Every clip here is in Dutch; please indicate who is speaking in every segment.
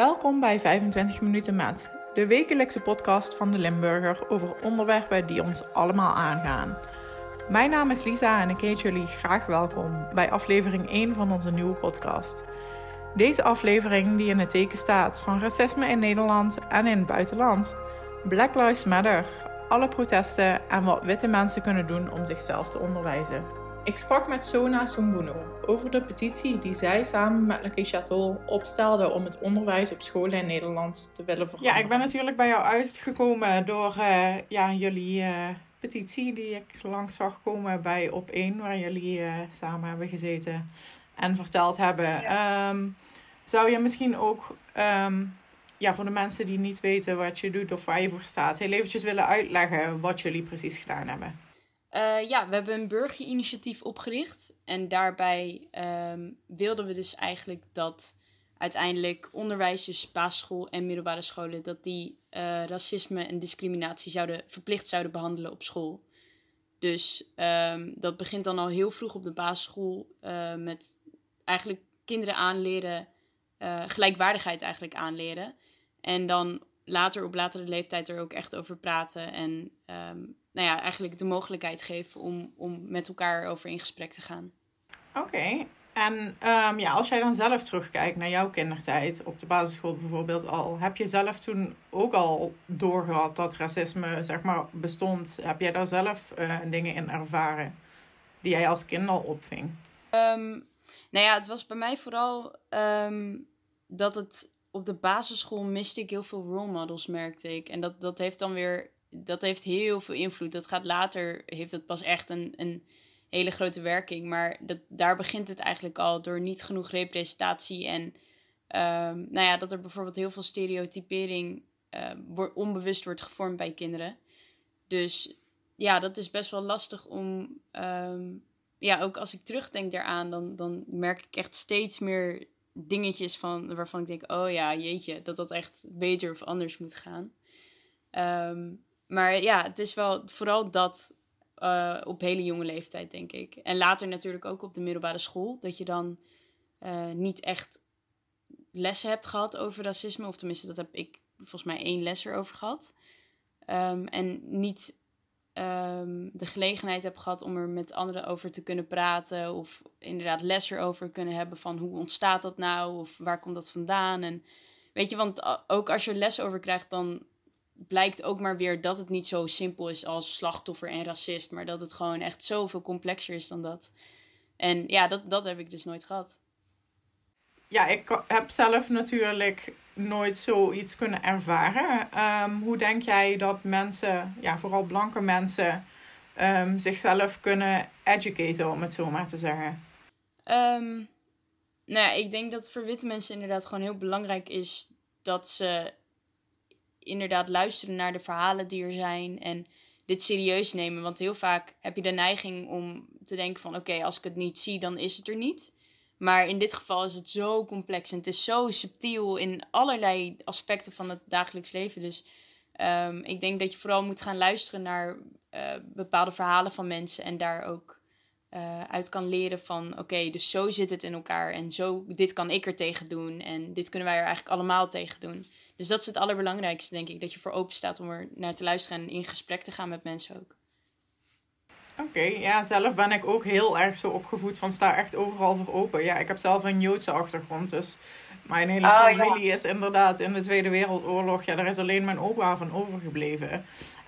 Speaker 1: Welkom bij 25 minuten met, de wekelijkse podcast van de Limburger over onderwerpen die ons allemaal aangaan. Mijn naam is Lisa en ik heet jullie graag welkom bij aflevering 1 van onze nieuwe podcast. Deze aflevering die in het teken staat van racisme in Nederland en in het buitenland. Black Lives Matter, alle protesten en wat witte mensen kunnen doen om zichzelf te onderwijzen. Ik sprak met Sona Sumbuno over de petitie die zij samen met Lucky Chateau opstelde om het onderwijs op scholen in Nederland te willen veranderen. Ja, ik ben natuurlijk bij jou uitgekomen door uh, ja, jullie uh, petitie die ik langs zag komen bij Op1, waar jullie uh, samen hebben gezeten en verteld hebben. Ja. Um, zou je misschien ook um, ja, voor de mensen die niet weten wat je doet of waar je voor staat, heel eventjes willen uitleggen wat jullie precies gedaan hebben?
Speaker 2: Uh, ja, we hebben een burgerinitiatief opgericht. En daarbij um, wilden we dus eigenlijk dat uiteindelijk onderwijs, dus basisschool en middelbare scholen, dat die uh, racisme en discriminatie zouden, verplicht zouden behandelen op school. Dus um, dat begint dan al heel vroeg op de basisschool uh, met eigenlijk kinderen aanleren, gelijkwaardigheid eigenlijk aanleren. En dan later op latere leeftijd er ook echt over praten en um, nou ja, eigenlijk de mogelijkheid geven om, om met elkaar over in gesprek te gaan.
Speaker 1: Oké, okay. en um, ja, als jij dan zelf terugkijkt naar jouw kindertijd, op de basisschool bijvoorbeeld al, heb je zelf toen ook al doorgehad dat racisme zeg maar bestond? Heb jij daar zelf uh, dingen in ervaren die jij als kind al opving?
Speaker 2: Um, nou ja, het was bij mij vooral dat het op de basisschool miste ik heel veel role models, merkte ik. En dat, dat heeft dan weer dat heeft heel veel invloed. Dat gaat later, heeft het pas echt een, een hele grote werking. Maar dat, daar begint het eigenlijk al door niet genoeg representatie. En um, nou ja, dat er bijvoorbeeld heel veel stereotypering uh, onbewust wordt gevormd bij kinderen. Dus ja, dat is best wel lastig om. Um, ja, ook als ik terugdenk daaraan, dan, dan merk ik echt steeds meer dingetjes van, waarvan ik denk: oh ja, jeetje, dat dat echt beter of anders moet gaan. Um, maar ja, het is wel vooral dat uh, op hele jonge leeftijd, denk ik. En later natuurlijk ook op de middelbare school. Dat je dan uh, niet echt lessen hebt gehad over racisme. Of tenminste, dat heb ik volgens mij één les erover gehad. Um, en niet um, de gelegenheid heb gehad om er met anderen over te kunnen praten. Of inderdaad les erover kunnen hebben van hoe ontstaat dat nou? Of waar komt dat vandaan? En weet je, want ook als je les over krijgt, dan blijkt ook maar weer dat het niet zo simpel is als slachtoffer en racist. Maar dat het gewoon echt zoveel complexer is dan dat. En ja, dat, dat heb ik dus nooit gehad.
Speaker 1: Ja, ik heb zelf natuurlijk nooit zoiets kunnen ervaren. Um, hoe denk jij dat mensen, ja, vooral blanke mensen, um, zichzelf kunnen educaten, om het zo maar te zeggen?
Speaker 2: Um, nou ja, ik denk dat voor witte mensen inderdaad gewoon heel belangrijk is dat ze inderdaad luisteren naar de verhalen die er zijn en dit serieus nemen. Want heel vaak heb je de neiging om te denken van oké, als ik het niet zie, dan is het er niet. Maar in dit geval is het zo complex en het is zo subtiel in allerlei aspecten van het dagelijks leven. Dus um, ik denk dat je vooral moet gaan luisteren naar uh, bepaalde verhalen van mensen en daar ook uh, uit kan leren van oké, dus zo zit het in elkaar en zo, dit kan ik er tegen doen en dit kunnen wij er eigenlijk allemaal tegen doen. Dus dat is het allerbelangrijkste, denk ik. Dat je voor open staat om er naar te luisteren en in gesprek te gaan met mensen ook.
Speaker 1: Oké, ja, zelf ben ik ook heel erg zo opgevoed van sta echt overal voor open. Ja, ik heb zelf een Joodse achtergrond, dus mijn hele oh, familie ja. is inderdaad in de Tweede Wereldoorlog, ja, daar is alleen mijn opa van overgebleven.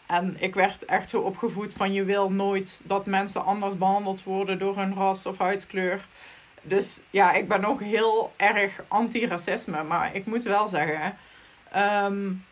Speaker 1: En ik werd echt zo opgevoed van je wil nooit dat mensen anders behandeld worden door hun ras of huidskleur. Dus ja, ik ben ook heel erg anti-racisme, maar ik moet wel zeggen, Um,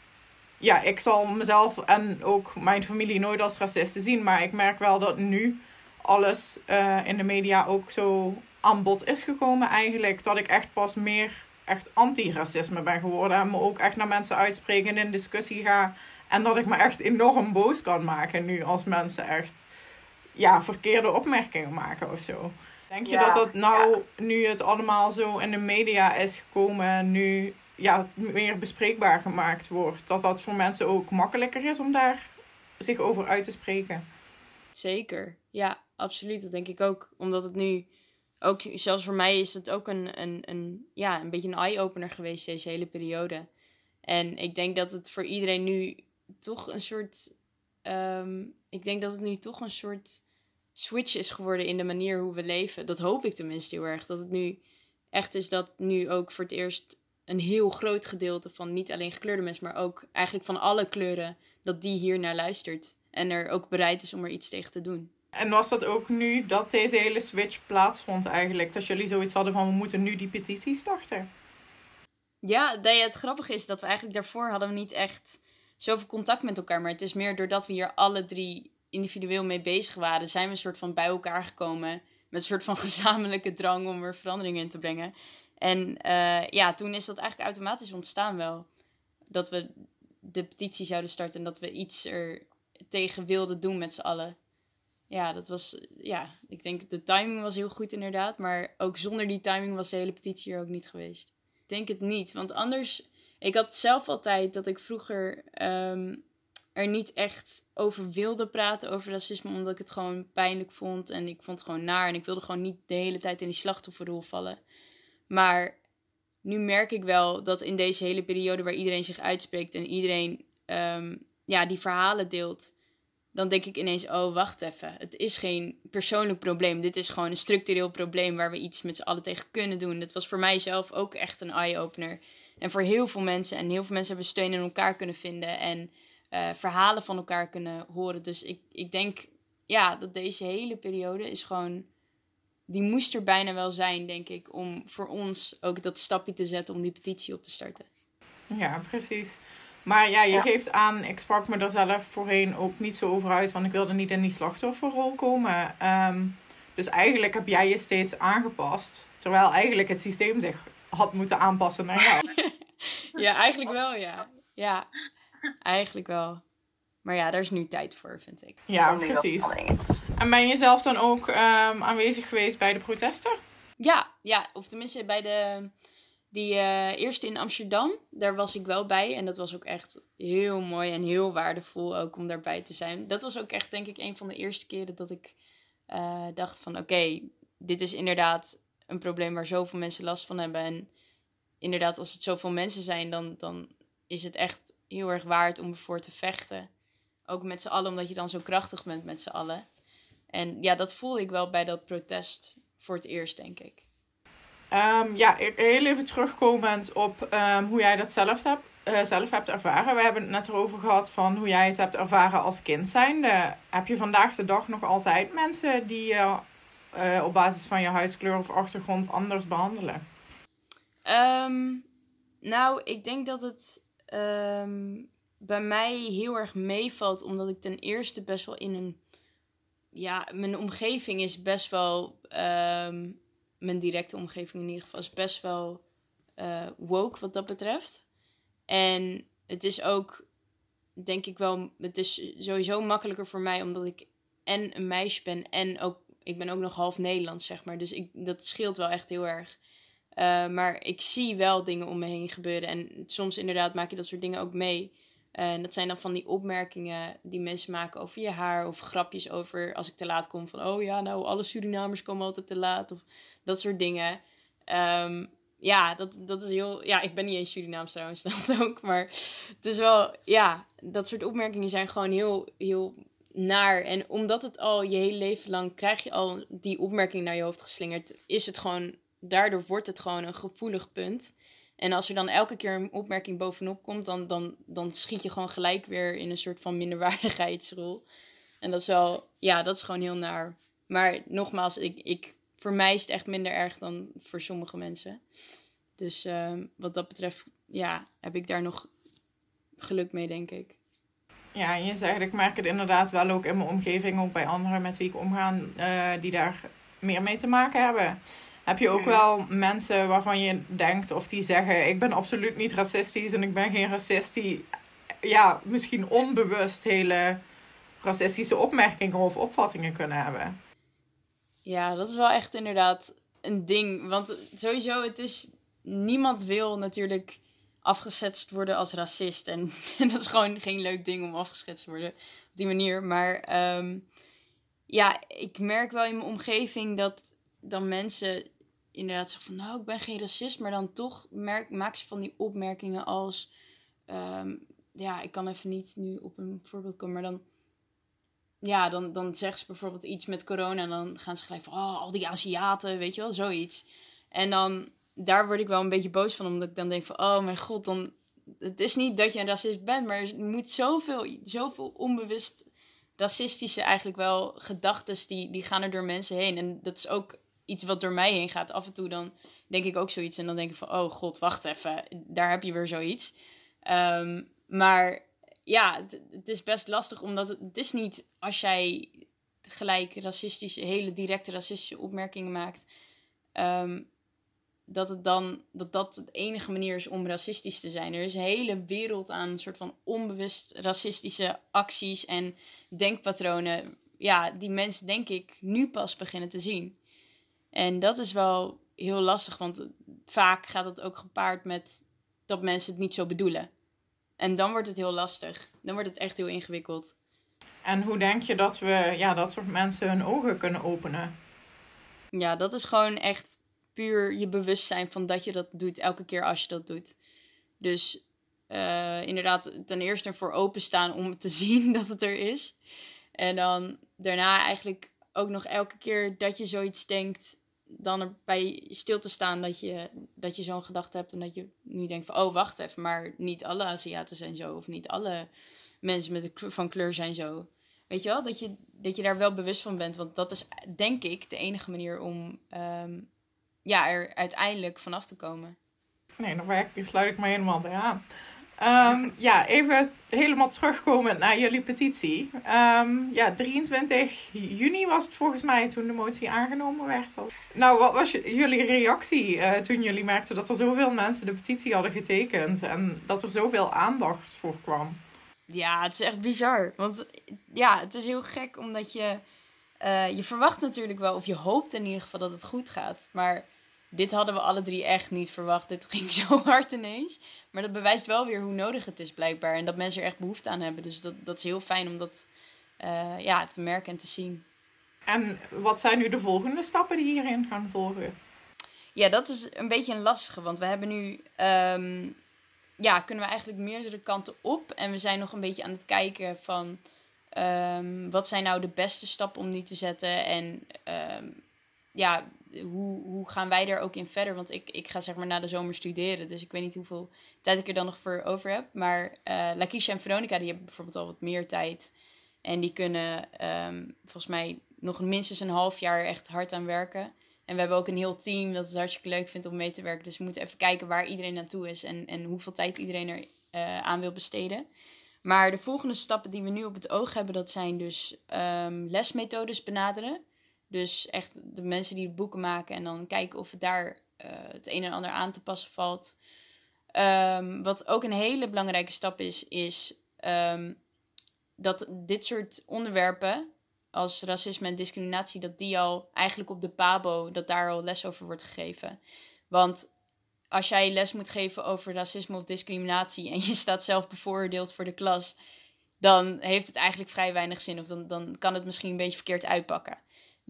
Speaker 1: ja, ik zal mezelf en ook mijn familie nooit als racisten zien. Maar ik merk wel dat nu alles uh, in de media ook zo aan bod is gekomen eigenlijk. Dat ik echt pas meer echt anti-racisme ben geworden. En me ook echt naar mensen uitspreken en in discussie ga. En dat ik me echt enorm boos kan maken nu als mensen echt ja, verkeerde opmerkingen maken of zo. Denk je ja, dat dat nou, ja. nu het allemaal zo in de media is gekomen, nu ja, meer bespreekbaar gemaakt wordt. Dat dat voor mensen ook makkelijker is om daar zich over uit te spreken.
Speaker 2: Zeker, ja, absoluut. Dat denk ik ook. Omdat het nu ook zelfs voor mij is het ook een, een, een, ja, een beetje een eye-opener geweest, deze hele periode. En ik denk dat het voor iedereen nu toch een soort. Ehm, ik denk dat het nu toch een soort switch is geworden in de manier hoe we leven. Dat hoop ik tenminste heel erg. Dat het nu echt is dat nu ook voor het eerst een heel groot gedeelte van niet alleen gekleurde mensen, maar ook eigenlijk van alle kleuren, dat die hier naar luistert. En er ook bereid is om er iets tegen te doen.
Speaker 1: En was dat ook nu dat deze hele switch plaatsvond eigenlijk? Dat jullie zoiets hadden van we moeten nu die petitie starten?
Speaker 2: Ja, het grappige is dat we eigenlijk daarvoor hadden we niet echt zoveel contact met elkaar. Maar het is meer doordat we hier alle drie individueel mee bezig waren, zijn we een soort van bij elkaar gekomen. Met een soort van gezamenlijke drang om er verandering in te brengen. En uh, ja, toen is dat eigenlijk automatisch ontstaan wel. Dat we de petitie zouden starten en dat we iets er tegen wilden doen met z'n allen. Ja, dat was, ja, ik denk de timing was heel goed inderdaad. Maar ook zonder die timing was de hele petitie er ook niet geweest. Ik denk het niet, want anders... Ik had zelf altijd dat ik vroeger um, er niet echt over wilde praten over racisme, omdat ik het gewoon pijnlijk vond. En ik vond het gewoon naar en ik wilde gewoon niet de hele tijd in die slachtofferrol vallen. Maar nu merk ik wel dat in deze hele periode waar iedereen zich uitspreekt en iedereen um, ja, die verhalen deelt, dan denk ik ineens: oh, wacht even. Het is geen persoonlijk probleem. Dit is gewoon een structureel probleem waar we iets met z'n allen tegen kunnen doen. Dat was voor mijzelf ook echt een eye-opener. En voor heel veel mensen. En heel veel mensen hebben steun in elkaar kunnen vinden. En uh, verhalen van elkaar kunnen horen. Dus ik, ik denk ja, dat deze hele periode is gewoon die moest er bijna wel zijn, denk ik, om voor ons ook dat stapje te zetten om die petitie op te starten.
Speaker 1: Ja, precies. Maar ja, je geeft aan, ik sprak me daar zelf voorheen ook niet zo over uit, want ik wilde niet in die slachtofferrol komen. Ehm, dus eigenlijk heb jij je steeds aangepast, terwijl eigenlijk het systeem zich had moeten aanpassen naar jou.
Speaker 2: ja, eigenlijk wel, ja. Ja, eigenlijk wel. Maar ja, daar is nu tijd voor, vind ik.
Speaker 1: Ja, precies. En ben je zelf dan ook um, aanwezig geweest bij de protesten?
Speaker 2: Ja, ja, of tenminste bij de die uh, eerste in Amsterdam. Daar was ik wel bij en dat was ook echt heel mooi en heel waardevol ook om daarbij te zijn. Dat was ook echt denk ik een van de eerste keren dat ik uh, dacht van oké, dit is inderdaad een probleem waar zoveel mensen last van hebben. En inderdaad, als het zoveel mensen zijn, dan, dan is het echt heel erg waard om ervoor te vechten. Ook met z'n allen, omdat je dan zo krachtig bent met z'n allen. En ja, dat voelde ik wel bij dat protest voor het eerst, denk ik.
Speaker 1: Um, ja, heel even terugkomend op um, hoe jij dat zelf hebt, uh, zelf hebt ervaren. We hebben het net erover gehad van hoe jij het hebt ervaren als kind zijnde. Heb je vandaag de dag nog altijd mensen die je uh, op basis van je huidskleur of achtergrond anders behandelen?
Speaker 2: Um, nou, ik denk dat het bij mij heel erg meevalt, omdat ik ten eerste best wel in een ja, mijn omgeving is best wel. Um, mijn directe omgeving in ieder geval is best wel uh, woke wat dat betreft. En het is ook, denk ik wel, het is sowieso makkelijker voor mij omdat ik en een meisje ben en ook, ik ben ook nog half Nederlands, zeg maar. Dus ik, dat scheelt wel echt heel erg. Uh, maar ik zie wel dingen om me heen gebeuren. En soms inderdaad maak je dat soort dingen ook mee. En dat zijn dan van die opmerkingen die mensen maken over je haar. Of grapjes over als ik te laat kom. Van oh ja, nou alle Surinamers komen altijd te laat. Of dat soort dingen. Um, ja, dat, dat is heel. Ja, ik ben niet eens Surinaams trouwens, dat ook. Maar het is wel. Ja, dat soort opmerkingen zijn gewoon heel, heel naar. En omdat het al je hele leven lang krijg je al die opmerking naar je hoofd geslingerd, is het gewoon. Daardoor wordt het gewoon een gevoelig punt. En als er dan elke keer een opmerking bovenop komt, dan, dan, dan schiet je gewoon gelijk weer in een soort van minderwaardigheidsrol. En dat is wel, ja, dat is gewoon heel naar. Maar nogmaals, ik, ik, voor mij is het echt minder erg dan voor sommige mensen. Dus ehm, wat dat betreft, ja, heb ik daar nog geluk mee, denk ik.
Speaker 1: Ja, je zegt, ik merk het inderdaad wel ook in mijn omgeving, ook bij anderen met wie ik omga, uh, die daar meer mee te maken hebben. Heb je ook wel mensen waarvan je denkt of die zeggen: Ik ben absoluut niet racistisch en ik ben geen racist, die ja, misschien onbewust hele racistische opmerkingen of opvattingen kunnen hebben?
Speaker 2: Ja, dat is wel echt inderdaad een ding. Want sowieso, het is. Niemand wil natuurlijk afgeschetst worden als racist. En, dat is gewoon geen leuk ding om afgeschetst te worden op die manier. Maar um, ja, ik merk wel in mijn omgeving dat dan mensen inderdaad zeggen van... nou, ik ben geen racist, maar dan toch merk, maak ze van die opmerkingen als... Ehm, ja, ik kan even niet nu op een voorbeeld komen, maar dan ja, dan, dan ze bijvoorbeeld iets met corona en dan gaan ze gelijk van, oh, al die Aziaten, weet je wel, zoiets. En dan, daar word ik wel een beetje boos van, omdat ik dan denk van, oh mijn god, dan, het is niet dat je een racist bent, maar er moet zoveel, zoveel onbewust racistische eigenlijk wel gedachten, die, die gaan er door mensen heen. En dat is ook iets wat door mij heen gaat. Af en toe dan denk ik ook zoiets en dan denk ik van, oh god, wacht even, daar heb je weer zoiets. Um, maar ja, het, is best lastig, omdat het, is niet als jij gelijk racistische, hele directe racistische opmerkingen maakt, um, dat het dan dat dat de enige manier is om racistisch te zijn. Er is een hele wereld aan soort van onbewust racistische acties en denkpatronen, ja, die mensen denk ik nu pas beginnen te zien. En dat is wel heel lastig, want vaak gaat het ook gepaard met dat mensen het niet zo bedoelen. En dan wordt het heel lastig. Dan wordt het echt heel ingewikkeld.
Speaker 1: En hoe denk je dat we ja, dat soort mensen hun ogen kunnen openen?
Speaker 2: Ja, dat is gewoon echt puur je bewustzijn van dat je dat doet elke keer als je dat doet. Dus uh, inderdaad, ten eerste ervoor openstaan om te zien dat het er is. En dan daarna eigenlijk ook nog elke keer dat je zoiets denkt, dan erbij stil te staan dat je, dat je zo'n gedachte hebt en dat je niet denkt van, oh wacht even, maar niet alle Aziaten zijn zo of niet alle mensen met de, van kleur zijn zo. Weet je wel, dat je, dat je daar wel bewust van bent, want dat is denk ik de enige manier om um, ja, er uiteindelijk vanaf te komen.
Speaker 1: Nee, daar sluit ik me helemaal bij aan. Um, ja, even helemaal terugkomen naar jullie petitie. Um, ja, 23 juni was het volgens mij toen de motie aangenomen werd. Nou, wat was jullie reactie uh, toen jullie merkten dat er zoveel mensen de petitie hadden getekend en dat er zoveel aandacht voor kwam?
Speaker 2: Ja, het is echt bizar. Want ja, het is heel gek omdat je. Uh, je verwacht natuurlijk wel, of je hoopt in ieder geval dat het goed gaat. Maar dit hadden we alle drie echt niet verwacht. Dit ging zo hard ineens. Maar dat bewijst wel weer hoe nodig het is blijkbaar. En dat mensen er echt behoefte aan hebben. Dus dat, dat is heel fijn om dat uh, ja, te merken en te zien.
Speaker 1: En wat zijn nu de volgende stappen die hierin gaan volgen?
Speaker 2: Ja, dat is een beetje een lastige. Want we hebben nu... Um, ja, kunnen we eigenlijk meerdere kanten op. En we zijn nog een beetje aan het kijken van... Um, wat zijn nou de beste stappen om die te zetten? En um, ja, hoe, hoe gaan wij daar ook in verder? Want ik, ik ga zeg maar na de zomer studeren. Dus ik weet niet hoeveel tijd ik er dan nog voor over heb. Maar uh, Lakisha en Veronica die hebben bijvoorbeeld al wat meer tijd. En die kunnen um, volgens mij nog minstens een half jaar echt hard aan werken. En we hebben ook een heel team dat het hartstikke leuk vindt om mee te werken. Dus we moeten even kijken waar iedereen naartoe is. En, en hoeveel tijd iedereen er uh, aan wil besteden. Maar de volgende stappen die we nu op het oog hebben, dat zijn dus um, lesmethodes benaderen. Dus echt de mensen die boeken maken en dan kijken of het daar uh, het een en ander aan te passen valt. Um, wat ook een hele belangrijke stap is, is um, dat dit soort onderwerpen als racisme en discriminatie, dat die al eigenlijk op de PABO, dat daar al les over wordt gegeven. Want als jij les moet geven over racisme of discriminatie en je staat zelf bevoordeeld voor de klas, dan heeft het eigenlijk vrij weinig zin of dan, dan kan het misschien een beetje verkeerd uitpakken.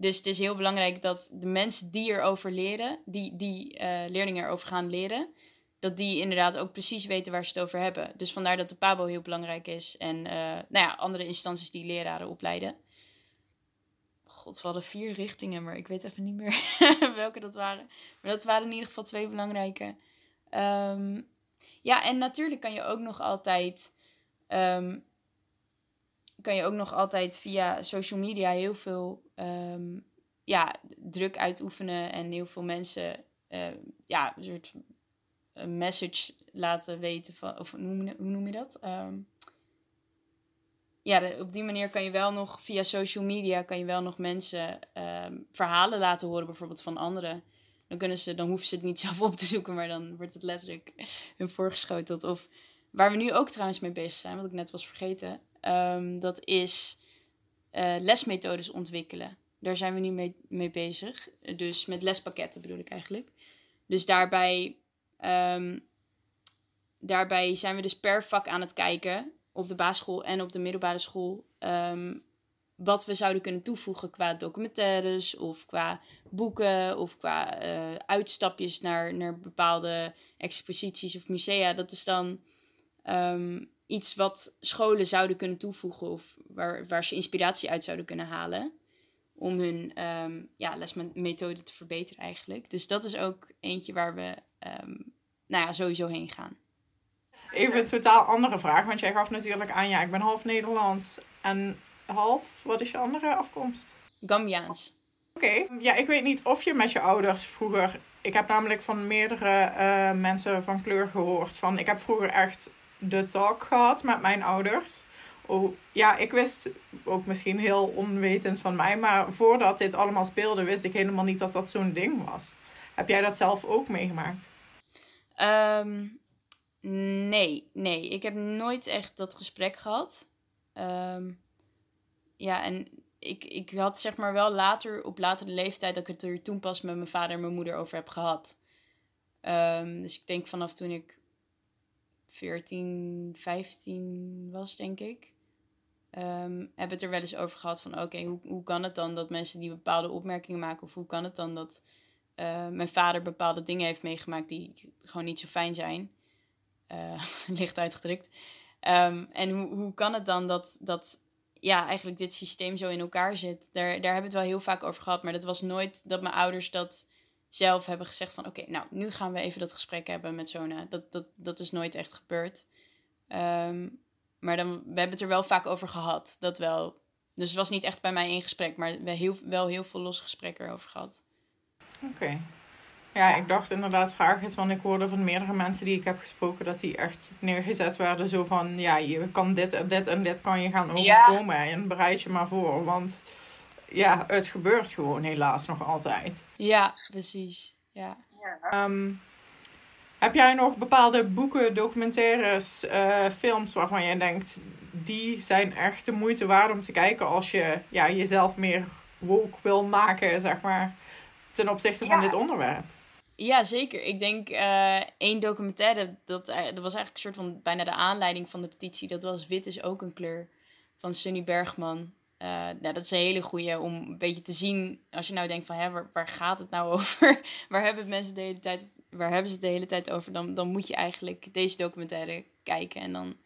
Speaker 2: Dus het is heel belangrijk dat de mensen die erover leren, die, die uh, leerlingen erover gaan leren, dat die inderdaad ook precies weten waar ze het over hebben. Dus vandaar dat de PABO heel belangrijk is en uh, nou ja, andere instanties die leraren opleiden. God, we hadden vier richtingen, maar ik weet even niet meer welke dat waren. Maar dat waren in ieder geval twee belangrijke. Um, ja, en natuurlijk kan je ook nog altijd um, kan je ook nog altijd via social media heel veel um, ja, druk uitoefenen en heel veel mensen uh, ja, een soort message laten weten van, of hoe, noem je dat? Um, ja, op die manier kan je wel nog via social media kan je wel nog mensen verhalen laten horen, bijvoorbeeld van anderen. Dan, kunnen ze, dan hoeven ze het niet zelf op te zoeken, maar dan wordt het letterlijk hun voorgeschoteld. Of waar we nu ook trouwens mee bezig zijn, wat ik net was vergeten. Um, dat is uh, lesmethodes ontwikkelen. Daar zijn we nu mee, mee bezig. Dus met lespakketten bedoel ik eigenlijk. Dus daarbij, um, daarbij zijn we dus per vak aan het kijken. Op de basisschool en op de middelbare school. Um, wat we zouden kunnen toevoegen qua documentaires of qua boeken of qua eh, uitstapjes naar, naar bepaalde exposities of musea. Dat is dan ehm, iets wat scholen zouden kunnen toevoegen of waar, waar ze inspiratie uit zouden kunnen halen om hun um, ja, lesmethode te verbeteren eigenlijk. Dus dat is ook eentje waar we um, nou ja, sowieso heen gaan.
Speaker 1: Even een totaal andere vraag, want jij gaf natuurlijk aan, ja, ik ben half Nederlands en half, wat is je andere afkomst?
Speaker 2: Gambiaans.
Speaker 1: Oké, ja, ik weet niet of je met je ouders vroeger. Ik heb namelijk van meerdere uh, mensen van kleur gehoord van. Ik heb vroeger echt de talk gehad met mijn ouders. Oh, ja, ik wist ook misschien heel onwetend van mij, maar voordat dit allemaal speelde, wist ik helemaal niet dat dat zo'n ding was. Heb jij dat zelf ook meegemaakt?
Speaker 2: Um, nee, nee. Ik heb nooit echt dat gesprek gehad. Um, ja, en ik, ik had zeg maar wel later, op latere leeftijd, dat ik het er toen pas met mijn vader en mijn moeder over heb gehad. Um, dus ik denk vanaf toen ik 14, 15 was, denk ik. Um, hebben het er wel eens over gehad van oké, hoe, hoe kan het dan dat mensen die bepaalde opmerkingen maken? Of hoe kan het dan dat uh, mijn vader bepaalde dingen heeft meegemaakt die gewoon niet zo fijn zijn? Uh, licht uitgedrukt. Um, en hoe, hoe kan het dan dat, dat ja, eigenlijk dit systeem zo in elkaar zit? Daar, daar hebben we het wel heel vaak over gehad, maar dat was nooit dat mijn ouders dat zelf hebben gezegd van oké, nou nu gaan we even dat gesprek hebben met Zona. Dat, dat, dat is nooit echt gebeurd. Um, maar dan, we hebben het er wel vaak over gehad. Dat wel. Dus het was niet echt bij mij in gesprek, maar we heel, wel heel veel losse gesprekken erover gehad.
Speaker 1: Oké. Ja, ik dacht inderdaad, vraag het, want ik hoorde van meerdere mensen die ik heb gesproken dat die echt neergezet werden. Zo van, ja, je kan dit en dit en dit kan je gaan overkomen en bereid je maar voor. Want ja, het gebeurt gewoon helaas nog altijd.
Speaker 2: Ja, precies. Ja.
Speaker 1: Um, heb jij nog bepaalde boeken, documentaires, uh, films waarvan jij denkt, die zijn echt de moeite waard om te kijken als je ja, jezelf meer woke wil maken, zeg maar, ten opzichte van dit onderwerp?
Speaker 2: Ja, zeker. Ik denk uh, één documentaire, dat, eh, dat was eigenlijk een soort van bijna de aanleiding van de petitie. Dat was Wit is ook een kleur van Sunny Bergman. Uh, nou, dat is een hele goede om een beetje te zien, als je nou denkt van, hè, waar, waar gaat het nou over? waar hebben mensen de hele tijd waar hebben ze het de hele tijd over? Dan, dan moet je eigenlijk deze documentaire kijken. En dan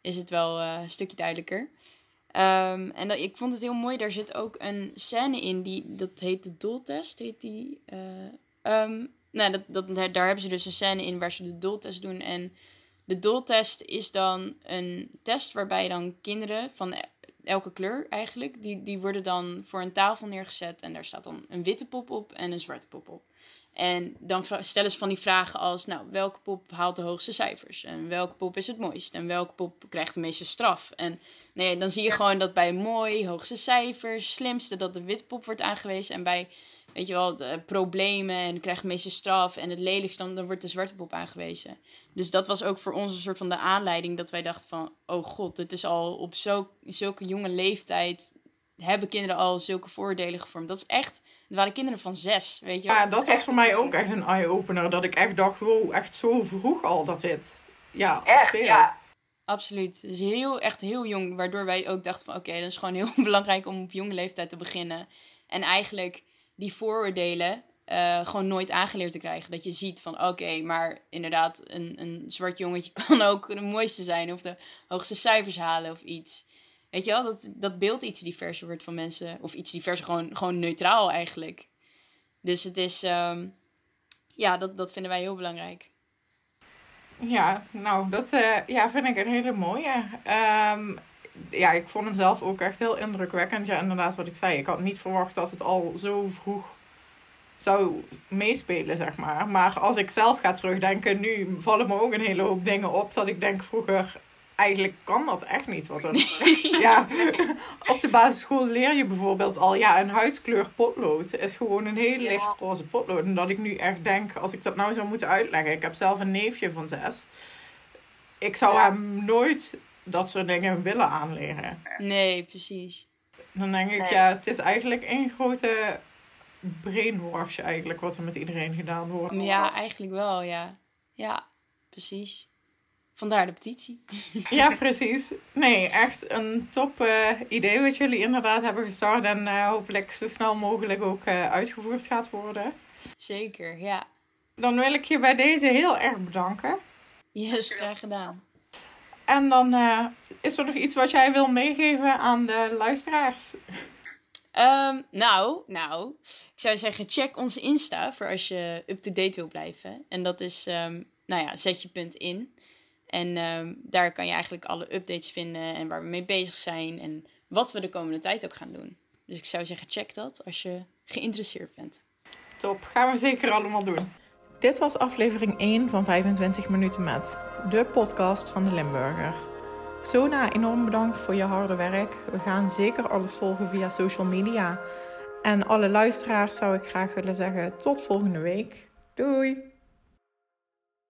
Speaker 2: is het wel uh, een stukje duidelijker. Um, en ik vond het heel mooi. Daar zit ook een scène in. Die, dat heet de doltest. Heet die, uh, um, nou, dat, dat, daar hebben ze dus een scène in waar ze de doltest doen. En de doltest is dan een test waarbij dan kinderen van elke kleur eigenlijk... Die, die worden dan voor een tafel neergezet. En daar staat dan een witte pop op en een zwarte pop op. En dan stellen ze van die vragen als, nou, welke pop haalt de hoogste cijfers? En welke pop is het mooist? En welke pop krijgt de meeste straf? En nee, dan zie je gewoon dat bij mooi, hoogste cijfers, slimste, dat de wit pop wordt aangewezen. En bij, weet je wel, de problemen en krijgt de meeste straf. En het lelijkste, dan, dan wordt de zwarte pop aangewezen. Dus dat was ook voor ons een soort van de aanleiding dat wij dachten van, oh god, dit is al op zo, zulke jonge leeftijd, hebben kinderen al zulke voordelen gevormd. Dat is echt het waren kinderen van zes, weet je
Speaker 1: wel. Ja, dat was voor mij ook echt een eye-opener. Dat ik echt dacht, wow, echt zo vroeg al dat dit ja, echt, speelt. Ja.
Speaker 2: Absoluut. Dus heel, echt heel jong. Waardoor wij ook dachten van, oké, dat is gewoon heel belangrijk om op jonge leeftijd te beginnen. En eigenlijk die vooroordelen uh, gewoon nooit aangeleerd te krijgen. Dat je ziet van, oké, maar inderdaad, een, een zwart jongetje kan ook de mooiste zijn. Of de hoogste cijfers halen of iets. Weet je wel, dat, dat beeld iets diverser wordt van mensen. Of iets diverser, gewoon, gewoon neutraal eigenlijk. Dus het is, um, ja, dat, dat vinden wij heel belangrijk.
Speaker 1: Ja, nou, dat uh, ja, vind ik een hele mooie. Um, ja, ik vond hem zelf ook echt heel indrukwekkend. Ja, inderdaad, wat ik zei. Ik had niet verwacht dat het al zo vroeg zou meespelen, zeg maar. Maar als ik zelf ga terugdenken, nu vallen me ook een hele hoop dingen op. Dat ik denk vroeger, eigenlijk kan dat echt niet. Wat een, ja, op de basisschool leer je bijvoorbeeld al, ja, een huidskleur potlood is gewoon een heel licht roze potlood. En dat ik nu echt denk, als ik dat nou zou moeten uitleggen, ik heb zelf een neefje van zes. Ik zou hem nooit dat soort dingen willen aanleren.
Speaker 2: Nee, precies.
Speaker 1: Dan denk ik, ja, het is eigenlijk één grote brainwash eigenlijk wat er met iedereen gedaan wordt.
Speaker 2: Ja, eigenlijk wel, ja. Ja, precies Vandaar de petitie.
Speaker 1: Ja, precies. Nee, echt een top uh, idee wat jullie inderdaad hebben gestart. En uh, hopelijk zo snel mogelijk ook uh, uitgevoerd gaat worden.
Speaker 2: Zeker, ja.
Speaker 1: Dan wil ik je bij deze heel erg bedanken.
Speaker 2: Yes, graag gedaan.
Speaker 1: En dan is er nog iets wat jij wil meegeven aan de luisteraars?
Speaker 2: Um, nou, nou, ik zou zeggen, check onze Insta voor als je up-to-date wil blijven. En dat is, um, nou ja, zet je punt in. En um, daar kan je eigenlijk alle updates vinden en waar we mee bezig zijn en wat we de komende tijd ook gaan doen. Dus ik zou zeggen, check dat als je geïnteresseerd bent.
Speaker 1: Top, gaan we zeker allemaal doen. Dit was aflevering 1 van 25 minuten met de podcast van de Limburger. Sona, enorm bedankt voor je harde werk. We gaan zeker alles volgen via social media. En alle luisteraars zou ik graag willen zeggen tot volgende week. Doei!